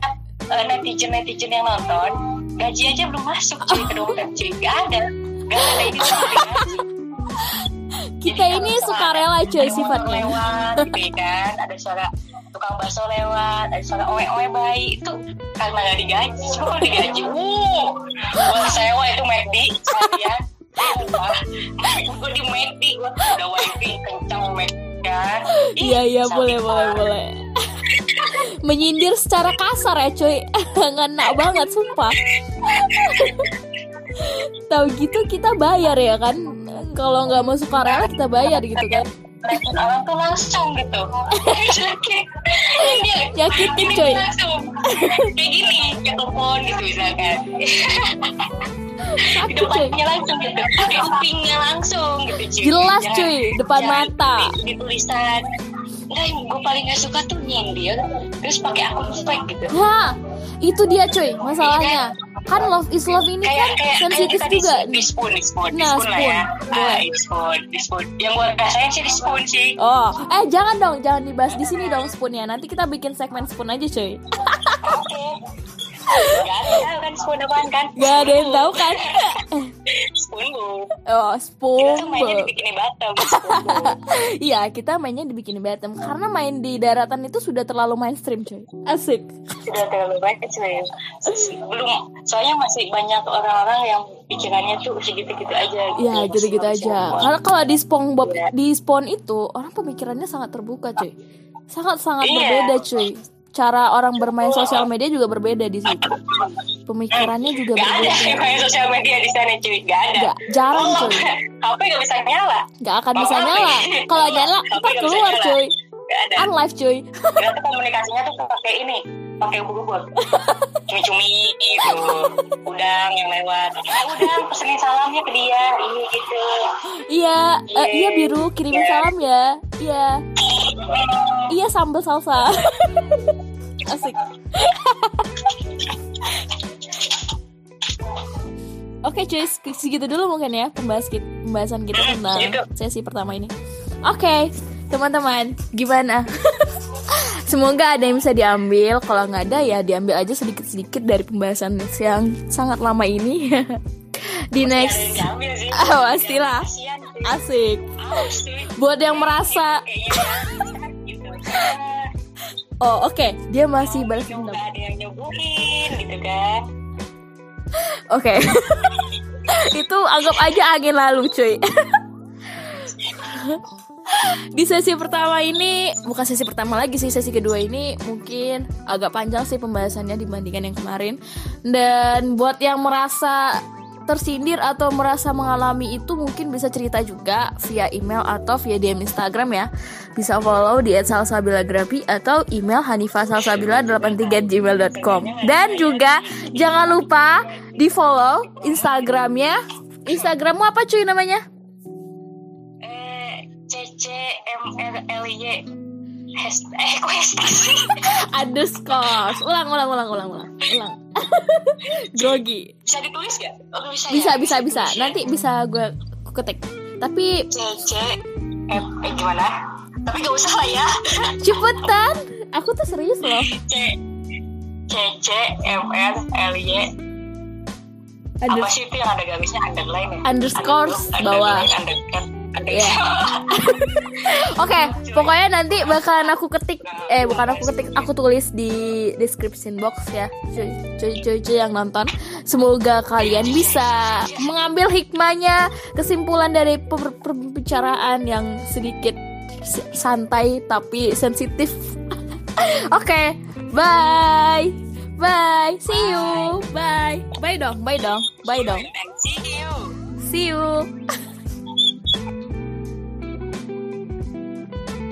netizen netizen yang nonton. Gaji aja belum masuk cuy ke dompet cuy. Gak ada. Gak ada ini gaji kita ini suka rela cuy sifatnya. lewat gitu ya kan ada suara tukang bakso lewat ada suara oe oe bayi. Itu karena gak digaji cuma digaji. Wuh buat sewa itu McD sekalian Wah, gue di McD gue udah wifi kencang McD kan? Iya iya boleh boleh boleh. Menyindir secara kasar ya cuy. Ngena banget sumpah. Tahu gitu kita bayar ya kan? Kalau nggak mau suka rela kita bayar gitu kan Telepon orang tuh langsung gitu. Sakit. Nyakitin, ini coy. langsung. Kayak gini ya telepon gitu misalkan. Sakit depannya langsung gitu. Di kupingnya langsung gitu cuy. Jelas, Jangan- cuy, depan jangan mata. di, di tulisan. Enggak, yang gue paling gak suka tuh nyindir Terus pakai akun fake gitu. Wah, itu dia cuy masalahnya. Kan love is love ini kayak kan kayak sensitif kayak juga. di, di spoon di spoon di Nah, spoon lah ya spoon. ah Boleh. di spoon di spoon yang gue rasain sih di spoon sih Oh, eh jangan dong, jangan dibahas di sini dong spoonnya. Nanti kita bikin segmen spoon aja cuy. oke Gak ada yang tahu kan spoon apaan kan Gak ada yang tahu kan? Oh, kita spoon. tuh mainnya dibikinin batam spoon bu Iya, kita mainnya dibikin di Batam karena main di daratan itu sudah terlalu mainstream cuy. Asik. sudah terlalu banyak cuy belum soalnya masih banyak orang-orang yang pikirannya tuh segitu-gitu aja gitu. Ya, gitu-gitu aja. Karena kalau di SpongeBob Iya. di Spawn itu orang pemikirannya sangat terbuka cuy. Sangat-sangat Iya. berbeda cuy. Cara orang bermain sosial media juga berbeda di situ. Pemikirannya juga Gak ada berbeda. sih main sosial media di sana cuy Gak ada Gak, jarang Oh, cuy. HP gak bisa nyala Gak akan bisa Oh, nyala. HP. Kalau nyala, HP bisa keluar nyala. cuy. Gak ada Kan live cuy. Kita tuh komunikasinya tuh pakai ini pakai ubur-ubur cumi-cumi gitu udang yang lewat eh udang pesenin salamnya ke dia ini gitu Iya, eh, iya biru kirimin salam ya. Iya. Iya sambal salsa. Asik. Oke cuy, segitu dulu mungkin ya pembahas kita, pembahasan kita tentang Gitu. sesi pertama ini. Oke, teman-teman, gimana? Semoga ada yang bisa diambil. Kalau nggak ada ya diambil aja sedikit-sedikit dari pembahasan yang sangat lama ini. Di next, Ah, pastilah. Asik. Buat yang merasa, kayaknya gitu oh oke, dia masih balas dendam. ada yang gitu kan Oke. itu anggap aja angin lalu, cuy. Di sesi pertama ini, bukan sesi pertama lagi sih, sesi kedua ini mungkin agak panjang sih pembahasannya dibandingkan yang kemarin. Dan buat yang merasa tersindir atau merasa mengalami itu mungkin bisa cerita juga via email atau via DM Instagram ya. Bisa follow di @salsabilagrafi atau email hanifasalsabila83gmail.com. Dan juga jangan lupa di follow Instagramnya. Instagrammu apa cuy namanya? Y Hashtag, eh kok hashtag sih? underscore ulang ulang ulang ulang ulang ulang grogi Bisa ditulis gak? Oh, bisa, bisa ya? bisa bisa ya? nanti bisa gue ketik tapi CC F eh gimana? Tapi gak usah lah ya. cepetan aku tuh serius loh C C C M N L Y apa Under, sih itu yang ada garisnya underline ya? Underscores Underline, bawah. underline, under, Iya. Oke, pokoknya nanti bakalan aku ketik eh bukan aku ketik, aku tulis di description box ya. Cuy-cuy yang nonton. Semoga kalian bisa mengambil hikmahnya, kesimpulan dari per- pembicaraan yang sedikit santai tapi sensitif. Oke, bye. Bye. See you. Bye. Bye dong, bye dong. Bye dong. See you. See you.